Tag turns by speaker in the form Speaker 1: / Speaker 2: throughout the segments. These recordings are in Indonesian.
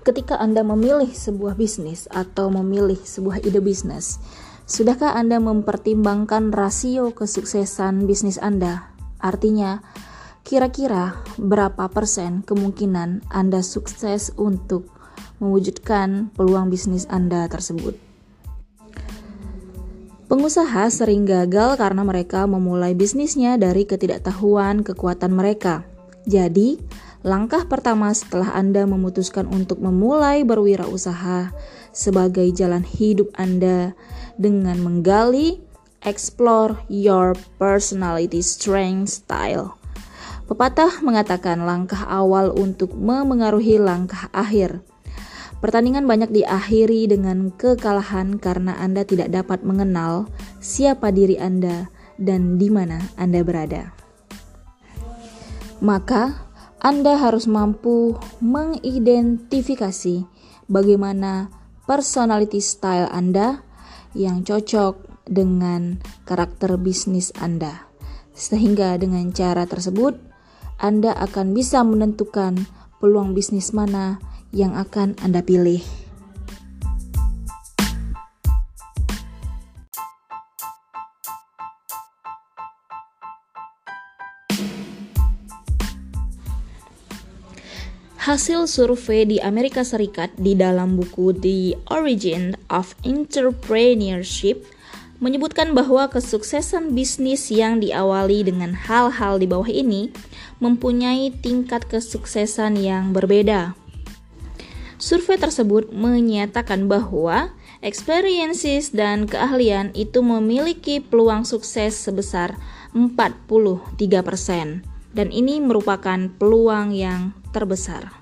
Speaker 1: ketika Anda memilih sebuah bisnis atau memilih sebuah ide bisnis, sudahkah Anda mempertimbangkan rasio kesuksesan bisnis Anda? Artinya, kira-kira berapa persen kemungkinan Anda sukses untuk mewujudkan peluang bisnis Anda tersebut? Pengusaha sering gagal karena mereka memulai bisnisnya dari ketidaktahuan kekuatan mereka. Jadi, langkah pertama setelah Anda memutuskan untuk memulai berwirausaha sebagai jalan hidup Anda dengan menggali explore your personality strength style. Pepatah mengatakan langkah awal untuk memengaruhi langkah akhir. Pertandingan banyak diakhiri dengan kekalahan karena Anda tidak dapat mengenal siapa diri Anda dan di mana Anda berada. Maka, Anda harus mampu mengidentifikasi bagaimana personality style Anda yang cocok dengan karakter bisnis Anda. Sehingga dengan cara tersebut, Anda akan bisa menentukan peluang bisnis mana yang akan Anda pilih. Hasil survei di Amerika Serikat di dalam buku The Origin of Entrepreneurship menyebutkan bahwa kesuksesan bisnis yang diawali dengan hal-hal di bawah ini mempunyai tingkat kesuksesan yang berbeda. Survei tersebut menyatakan bahwa experiences dan keahlian itu memiliki peluang sukses sebesar 43% dan ini merupakan peluang yang terbesar.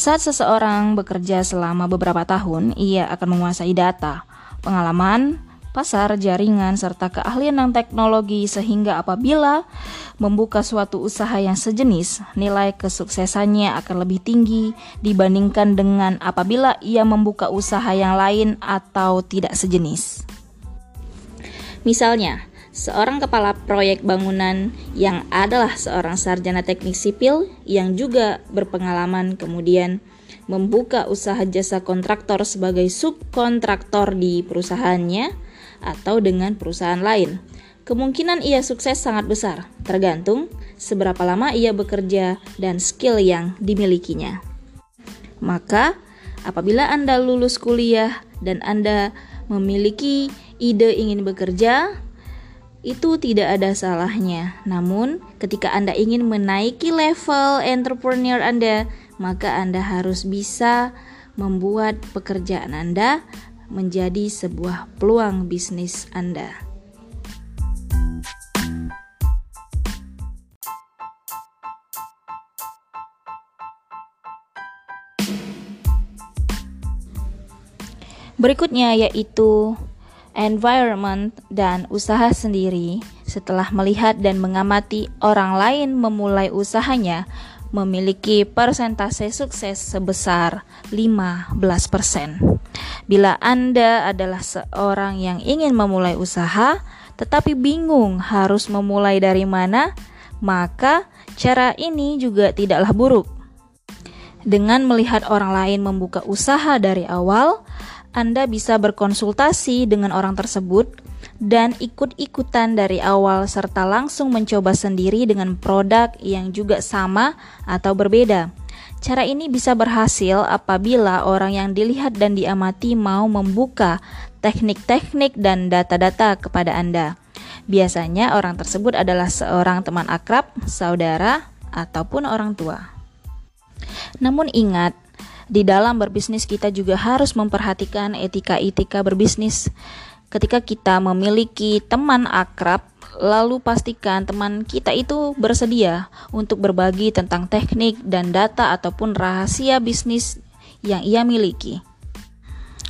Speaker 1: Saat seseorang bekerja selama beberapa tahun, ia akan menguasai data, pengalaman, pasar, jaringan, serta keahlian dan teknologi sehingga apabila membuka suatu usaha yang sejenis, nilai kesuksesannya akan lebih tinggi dibandingkan dengan apabila ia membuka usaha yang lain atau tidak sejenis. Misalnya, seorang kepala proyek bangunan yang adalah seorang sarjana teknik sipil yang juga berpengalaman kemudian membuka usaha jasa kontraktor sebagai subkontraktor di perusahaannya atau dengan perusahaan lain. Kemungkinan ia sukses sangat besar, tergantung seberapa lama ia bekerja dan skill yang dimilikinya. Maka, apabila Anda lulus kuliah dan Anda memiliki ide ingin bekerja, itu tidak ada salahnya. Namun, ketika Anda ingin menaiki level entrepreneur Anda, maka Anda harus bisa membuat pekerjaan Anda menjadi sebuah peluang bisnis Anda. Berikutnya yaitu environment dan usaha sendiri. Setelah melihat dan mengamati orang lain memulai usahanya, memiliki persentase sukses sebesar 15%. Bila Anda adalah seorang yang ingin memulai usaha tetapi bingung harus memulai dari mana, maka cara ini juga tidaklah buruk. Dengan melihat orang lain membuka usaha dari awal, Anda bisa berkonsultasi dengan orang tersebut dan ikut-ikutan dari awal serta langsung mencoba sendiri dengan produk yang juga sama atau berbeda. Cara ini bisa berhasil apabila orang yang dilihat dan diamati mau membuka teknik-teknik dan data-data kepada Anda. Biasanya orang tersebut adalah seorang teman akrab, saudara, ataupun orang tua. Namun ingat, di dalam berbisnis kita juga harus memperhatikan etika-etika berbisnis. Ketika kita memiliki teman akrab, lalu pastikan teman kita itu bersedia untuk berbagi tentang teknik dan data ataupun rahasia bisnis yang ia miliki.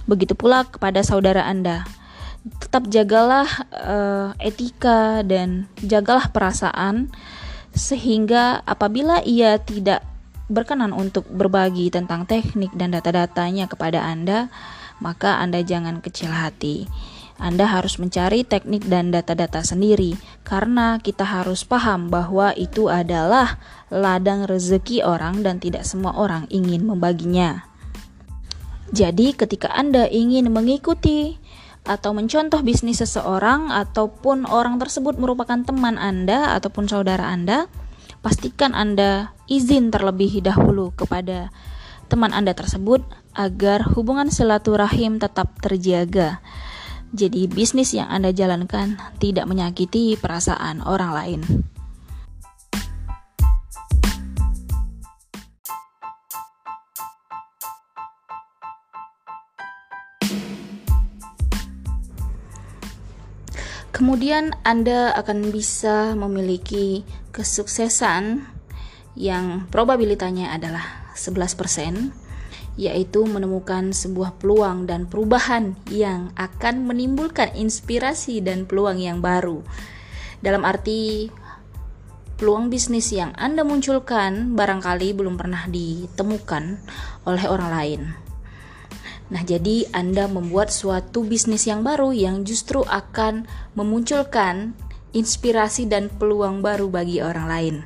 Speaker 1: Begitu pula kepada saudara Anda. Tetap jagalah uh, etika dan jagalah perasaan sehingga apabila ia tidak berkenan untuk berbagi tentang teknik dan data-datanya kepada Anda, maka Anda jangan kecil hati. Anda harus mencari teknik dan data-data sendiri, karena kita harus paham bahwa itu adalah ladang rezeki orang dan tidak semua orang ingin membaginya. Jadi, ketika Anda ingin mengikuti atau mencontoh bisnis seseorang ataupun orang tersebut merupakan teman Anda ataupun saudara Anda, pastikan Anda izin terlebih dahulu kepada teman Anda tersebut agar hubungan silaturahim tetap terjaga. Jadi, bisnis yang Anda jalankan tidak menyakiti perasaan orang lain. Kemudian Anda akan bisa memiliki kesuksesan yang probabilitasnya adalah 11%, yaitu menemukan sebuah peluang dan perubahan yang akan menimbulkan inspirasi dan peluang yang baru. Dalam arti peluang bisnis yang Anda munculkan barangkali belum pernah ditemukan oleh orang lain. Nah, jadi Anda membuat suatu bisnis yang baru yang justru akan memunculkan inspirasi dan peluang baru bagi orang lain.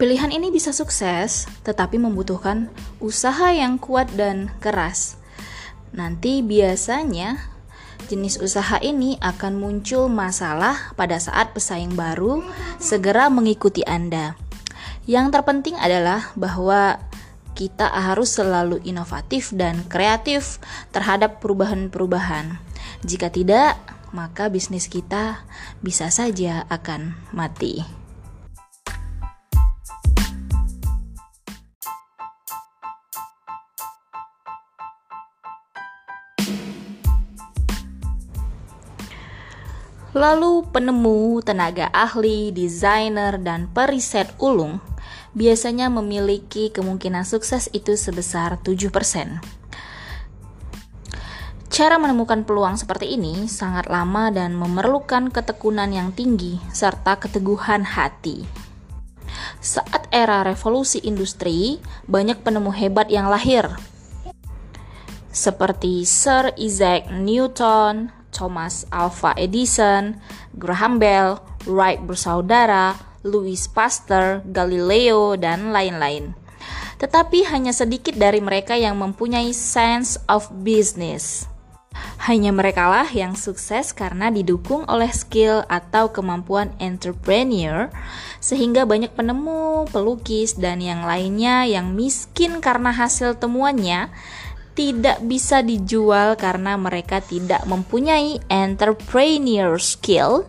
Speaker 1: Pilihan ini bisa sukses, tetapi membutuhkan usaha yang kuat dan keras. Nanti biasanya jenis usaha ini akan muncul masalah pada saat pesaing baru segera mengikuti Anda. Yang terpenting adalah bahwa kita harus selalu inovatif dan kreatif terhadap perubahan-perubahan. Jika tidak, maka bisnis kita bisa saja akan mati. Lalu penemu, tenaga ahli, desainer, dan periset ulung biasanya memiliki kemungkinan sukses itu sebesar 7%. Cara menemukan peluang seperti ini sangat lama dan memerlukan ketekunan yang tinggi serta keteguhan hati. Saat era revolusi industri, banyak penemu hebat yang lahir, seperti Sir Isaac Newton, Thomas Alva Edison, Graham Bell, Wright bersaudara, Louis Pasteur, Galileo, dan lain-lain. Tetapi hanya sedikit dari mereka yang mempunyai sense of business. Hanya merekalah yang sukses karena didukung oleh skill atau kemampuan entrepreneur, sehingga banyak penemu, pelukis, dan yang lainnya yang miskin karena hasil temuannya tidak bisa dijual karena mereka tidak mempunyai entrepreneur skill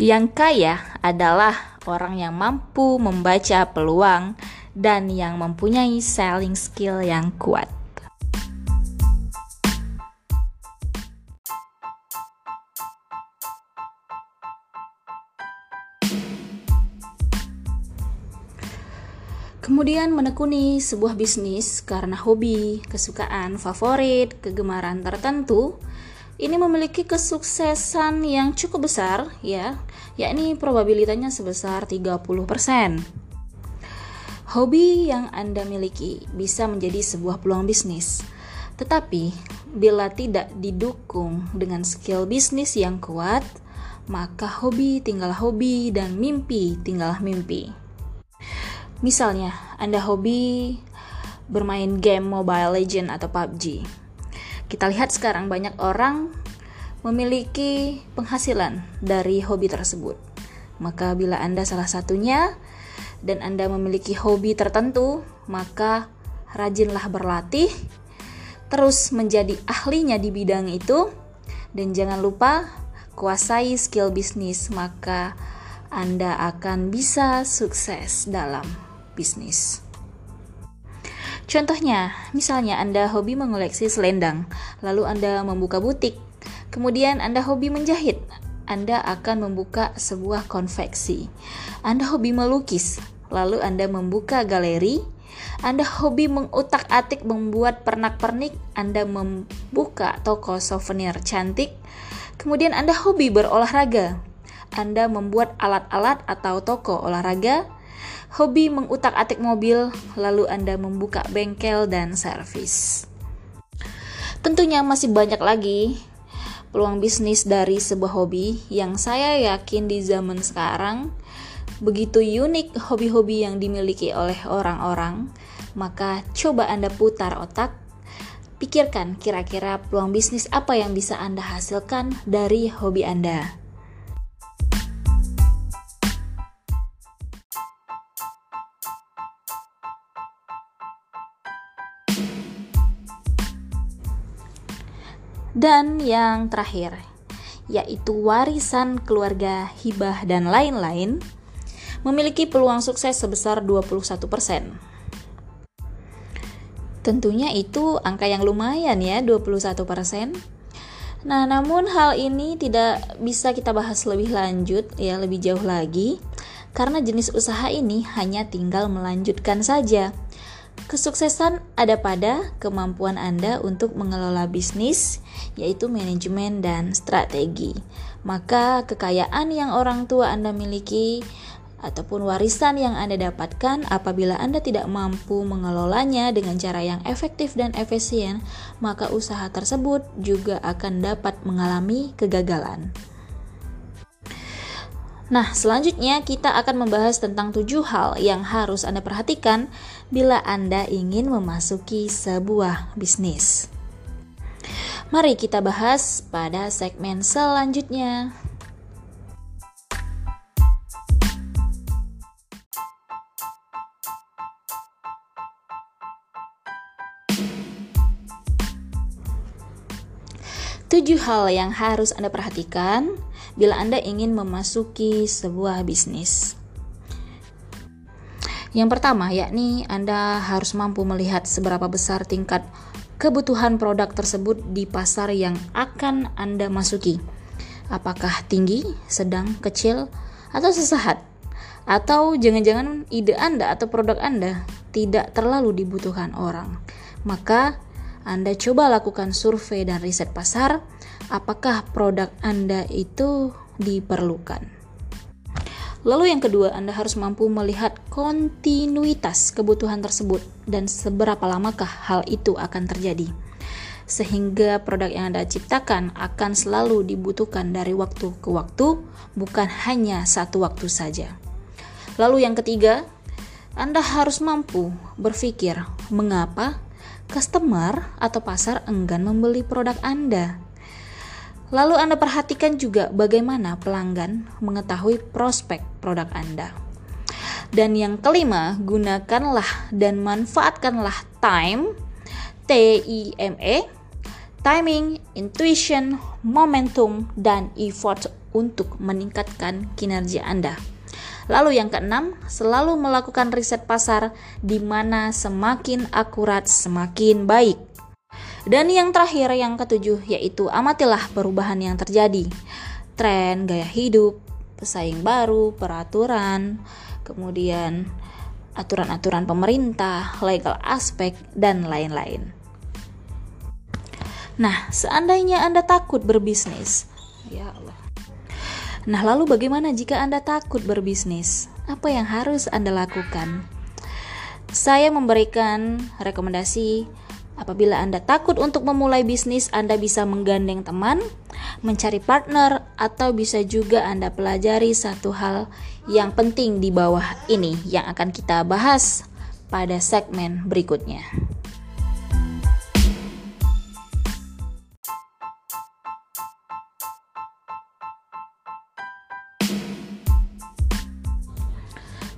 Speaker 1: yang kaya adalah orang yang mampu membaca peluang dan yang mempunyai selling skill yang kuat. Kemudian menekuni sebuah bisnis karena hobi, kesukaan, favorit, kegemaran tertentu ini memiliki kesuksesan yang cukup besar ya, yakni probabilitasnya sebesar 30%. Hobi yang Anda miliki bisa menjadi sebuah peluang bisnis. Tetapi bila tidak didukung dengan skill bisnis yang kuat, maka hobi tinggal hobi dan mimpi tinggal mimpi. Misalnya, Anda hobi bermain game Mobile Legend atau PUBG kita lihat sekarang banyak orang memiliki penghasilan dari hobi tersebut. Maka bila Anda salah satunya dan Anda memiliki hobi tertentu, maka rajinlah berlatih, terus menjadi ahlinya di bidang itu dan jangan lupa kuasai skill bisnis, maka Anda akan bisa sukses dalam bisnis. Contohnya, misalnya Anda hobi mengoleksi selendang, lalu Anda membuka butik. Kemudian Anda hobi menjahit, Anda akan membuka sebuah konveksi. Anda hobi melukis, lalu Anda membuka galeri. Anda hobi mengutak-atik membuat pernak-pernik, Anda membuka toko souvenir cantik. Kemudian Anda hobi berolahraga, Anda membuat alat-alat atau toko olahraga hobi mengutak-atik mobil, lalu Anda membuka bengkel dan servis. Tentunya masih banyak lagi peluang bisnis dari sebuah hobi yang saya yakin di zaman sekarang begitu unik hobi-hobi yang dimiliki oleh orang-orang, maka coba Anda putar otak, pikirkan kira-kira peluang bisnis apa yang bisa Anda hasilkan dari hobi Anda. Dan yang terakhir, yaitu warisan keluarga, hibah, dan lain-lain, memiliki peluang sukses sebesar 21%. Tentunya itu angka yang lumayan ya, 21%. Nah, namun hal ini tidak bisa kita bahas lebih lanjut ya, lebih jauh lagi karena jenis usaha ini hanya tinggal melanjutkan saja. Kesuksesan ada pada kemampuan Anda untuk mengelola bisnis, yaitu manajemen dan strategi. Maka, kekayaan yang orang tua Anda miliki ataupun warisan yang Anda dapatkan apabila Anda tidak mampu mengelolanya dengan cara yang efektif dan efisien, maka usaha tersebut juga akan dapat mengalami kegagalan. Nah, selanjutnya kita akan membahas tentang tujuh hal yang harus Anda perhatikan bila Anda ingin memasuki sebuah bisnis. Mari kita bahas pada segmen selanjutnya. Tujuh hal yang harus Anda perhatikan bila Anda ingin memasuki sebuah bisnis. Yang pertama, yakni Anda harus mampu melihat seberapa besar tingkat kebutuhan produk tersebut di pasar yang akan Anda masuki. Apakah tinggi, sedang, kecil, atau sesaat? Atau jangan-jangan ide Anda atau produk Anda tidak terlalu dibutuhkan orang. Maka Anda coba lakukan survei dan riset pasar apakah produk Anda itu diperlukan. Lalu yang kedua, Anda harus mampu melihat kontinuitas kebutuhan tersebut dan seberapa lamakah hal itu akan terjadi. Sehingga produk yang Anda ciptakan akan selalu dibutuhkan dari waktu ke waktu, bukan hanya satu waktu saja. Lalu yang ketiga, Anda harus mampu berpikir mengapa customer atau pasar enggan membeli produk Anda. Lalu Anda perhatikan juga bagaimana pelanggan mengetahui prospek produk Anda. Dan yang kelima, gunakanlah dan manfaatkanlah time, T-I-M-E, timing, intuition, momentum, dan effort untuk meningkatkan kinerja Anda. Lalu yang keenam, selalu melakukan riset pasar di mana semakin akurat semakin baik. Dan yang terakhir yang ketujuh yaitu amatilah perubahan yang terjadi. Tren, gaya hidup, pesaing baru, peraturan, kemudian aturan-aturan pemerintah, legal aspek, dan lain-lain. Nah, seandainya Anda takut berbisnis, ya Allah. Nah, lalu bagaimana jika Anda takut berbisnis? Apa yang harus Anda lakukan? Saya memberikan rekomendasi Apabila Anda takut untuk memulai bisnis, Anda bisa menggandeng teman, mencari partner, atau bisa juga Anda pelajari satu hal yang penting di bawah ini yang akan kita bahas pada segmen berikutnya.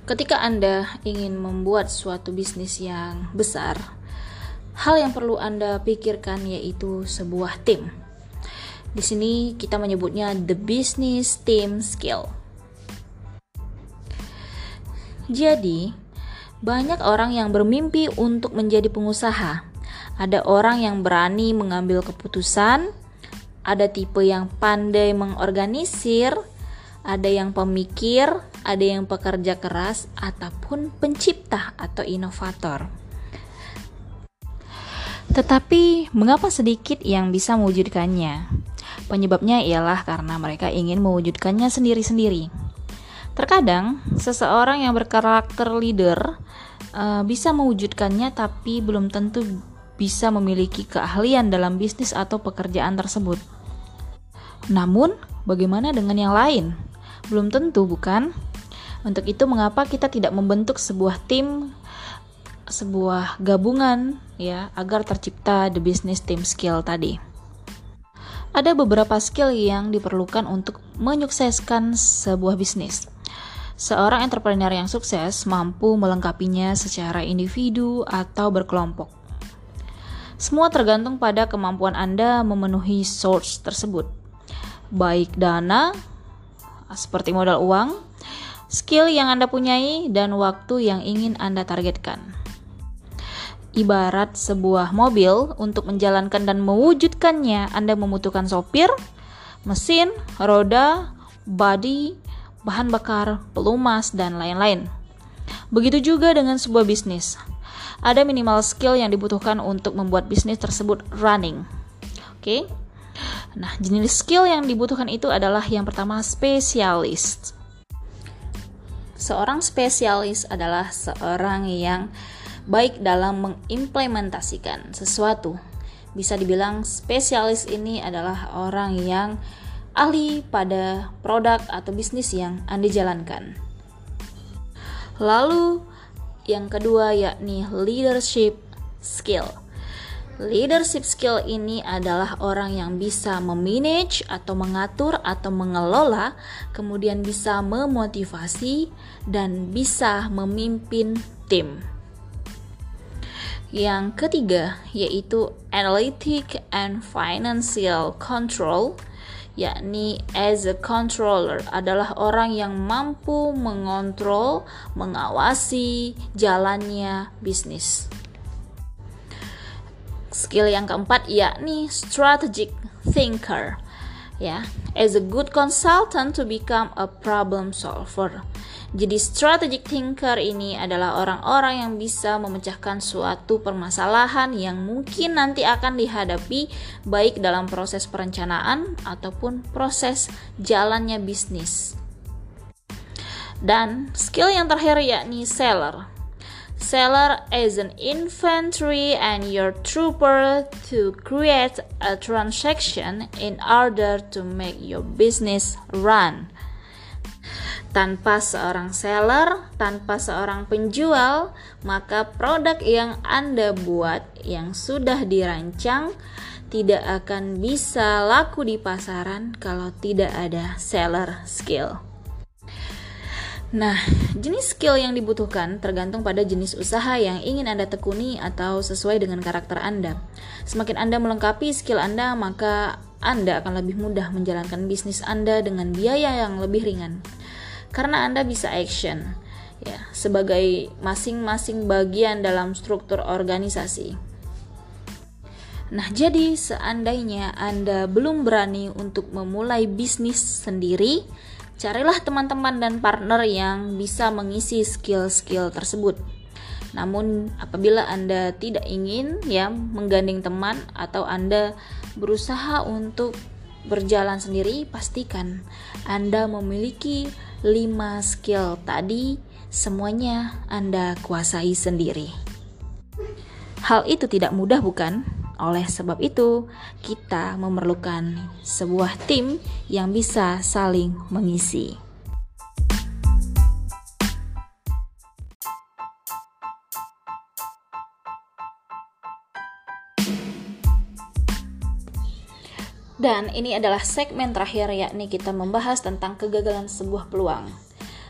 Speaker 1: Ketika Anda ingin membuat suatu bisnis yang besar, hal yang perlu Anda pikirkan yaitu sebuah tim. Di sini kita menyebutnya the business team skill. Jadi, banyak orang yang bermimpi untuk menjadi pengusaha. Ada orang yang berani mengambil keputusan, ada tipe yang pandai mengorganisir, ada yang pemikir, ada yang pekerja keras, ataupun pencipta atau inovator. Tetapi, mengapa sedikit yang bisa mewujudkannya? Penyebabnya ialah karena mereka ingin mewujudkannya sendiri-sendiri. Terkadang, seseorang yang berkarakter leader uh, bisa mewujudkannya, tapi belum tentu bisa memiliki keahlian dalam bisnis atau pekerjaan tersebut. Namun, bagaimana dengan yang lain? Belum tentu, bukan? Untuk itu, mengapa kita tidak membentuk sebuah tim, sebuah gabungan, ya, agar tercipta the business team skill tadi? Ada beberapa skill yang diperlukan untuk menyukseskan sebuah bisnis. Seorang entrepreneur yang sukses mampu melengkapinya secara individu atau berkelompok. Semua tergantung pada kemampuan Anda memenuhi source tersebut, baik dana, seperti modal uang, skill yang Anda punyai, dan waktu yang ingin Anda targetkan. Ibarat sebuah mobil, untuk menjalankan dan mewujudkannya, Anda membutuhkan sopir, mesin, roda, body, bahan bakar, pelumas, dan lain-lain. Begitu juga dengan sebuah bisnis. Ada minimal skill yang dibutuhkan untuk membuat bisnis tersebut running. Oke. Okay? Nah, jenis skill yang dibutuhkan itu adalah yang pertama spesialis. Seorang spesialis adalah seorang yang baik dalam mengimplementasikan sesuatu. Bisa dibilang spesialis ini adalah orang yang ahli pada produk atau bisnis yang Anda jalankan. Lalu yang kedua yakni leadership skill. Leadership skill ini adalah orang yang bisa memanage atau mengatur atau mengelola, kemudian bisa memotivasi dan bisa memimpin tim. Yang ketiga yaitu analytic and financial control yakni as a controller adalah orang yang mampu mengontrol, mengawasi jalannya bisnis. Skill yang keempat yakni strategic thinker. Ya, as a good consultant to become a problem solver. Jadi strategic thinker ini adalah orang-orang yang bisa memecahkan suatu permasalahan yang mungkin nanti akan dihadapi baik dalam proses perencanaan ataupun proses jalannya bisnis. Dan skill yang terakhir yakni seller. Seller is an inventory and your trooper to create a transaction in order to make your business run. Tanpa seorang seller, tanpa seorang penjual, maka produk yang Anda buat yang sudah dirancang tidak akan bisa laku di pasaran kalau tidak ada seller skill. Nah, jenis skill yang dibutuhkan tergantung pada jenis usaha yang ingin Anda tekuni atau sesuai dengan karakter Anda. Semakin Anda melengkapi skill Anda, maka Anda akan lebih mudah menjalankan bisnis Anda dengan biaya yang lebih ringan karena Anda bisa action ya sebagai masing-masing bagian dalam struktur organisasi. Nah, jadi seandainya Anda belum berani untuk memulai bisnis sendiri, carilah teman-teman dan partner yang bisa mengisi skill-skill tersebut. Namun, apabila Anda tidak ingin ya menggandeng teman atau Anda berusaha untuk berjalan sendiri, pastikan Anda memiliki 5 skill tadi semuanya Anda kuasai sendiri. Hal itu tidak mudah bukan? Oleh sebab itu, kita memerlukan sebuah tim yang bisa saling mengisi. Dan ini adalah segmen terakhir yakni kita membahas tentang kegagalan sebuah peluang.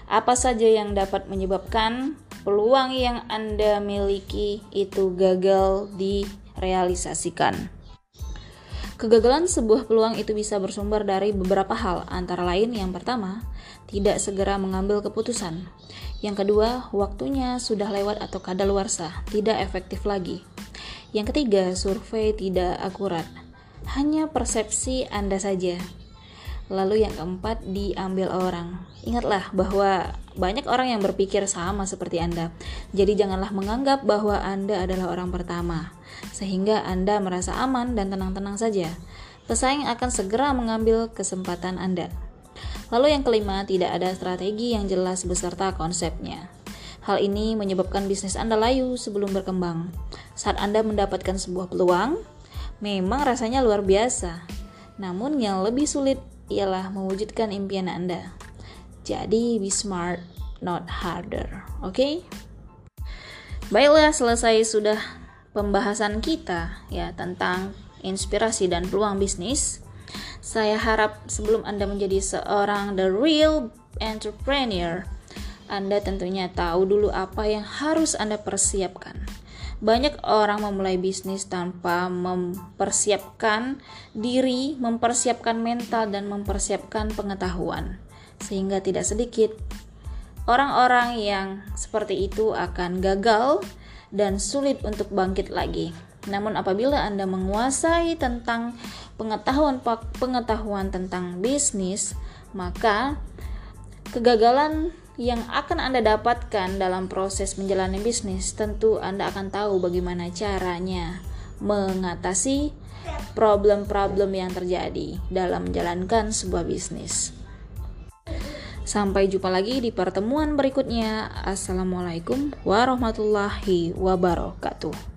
Speaker 1: Apa saja yang dapat menyebabkan peluang yang Anda miliki itu gagal direalisasikan? Kegagalan sebuah peluang itu bisa bersumber dari beberapa hal, antara lain yang pertama, tidak segera mengambil keputusan. Yang kedua, waktunya sudah lewat atau kadaluarsa, tidak efektif lagi. Yang ketiga, survei tidak akurat hanya persepsi Anda saja. Lalu yang keempat diambil orang. Ingatlah bahwa banyak orang yang berpikir sama seperti Anda. Jadi janganlah menganggap bahwa Anda adalah orang pertama sehingga Anda merasa aman dan tenang-tenang saja. Pesaing akan segera mengambil kesempatan Anda. Lalu yang kelima, tidak ada strategi yang jelas beserta konsepnya. Hal ini menyebabkan bisnis Anda layu sebelum berkembang. Saat Anda mendapatkan sebuah peluang, memang rasanya luar biasa. Namun yang lebih sulit ialah mewujudkan impian Anda. Jadi be smart, not harder. Oke? Okay? Baiklah, selesai sudah pembahasan kita ya tentang inspirasi dan peluang bisnis. Saya harap sebelum Anda menjadi seorang the real entrepreneur, Anda tentunya tahu dulu apa yang harus Anda persiapkan. Banyak orang memulai bisnis tanpa mempersiapkan diri, mempersiapkan mental, dan mempersiapkan pengetahuan, sehingga tidak sedikit orang-orang yang seperti itu akan gagal dan sulit untuk bangkit lagi. Namun apabila Anda menguasai tentang pengetahuan pengetahuan tentang bisnis, maka kegagalan yang akan Anda dapatkan dalam proses menjalani bisnis tentu Anda akan tahu bagaimana caranya mengatasi problem-problem yang terjadi dalam menjalankan sebuah bisnis. Sampai jumpa lagi di pertemuan berikutnya. Assalamualaikum warahmatullahi wabarakatuh.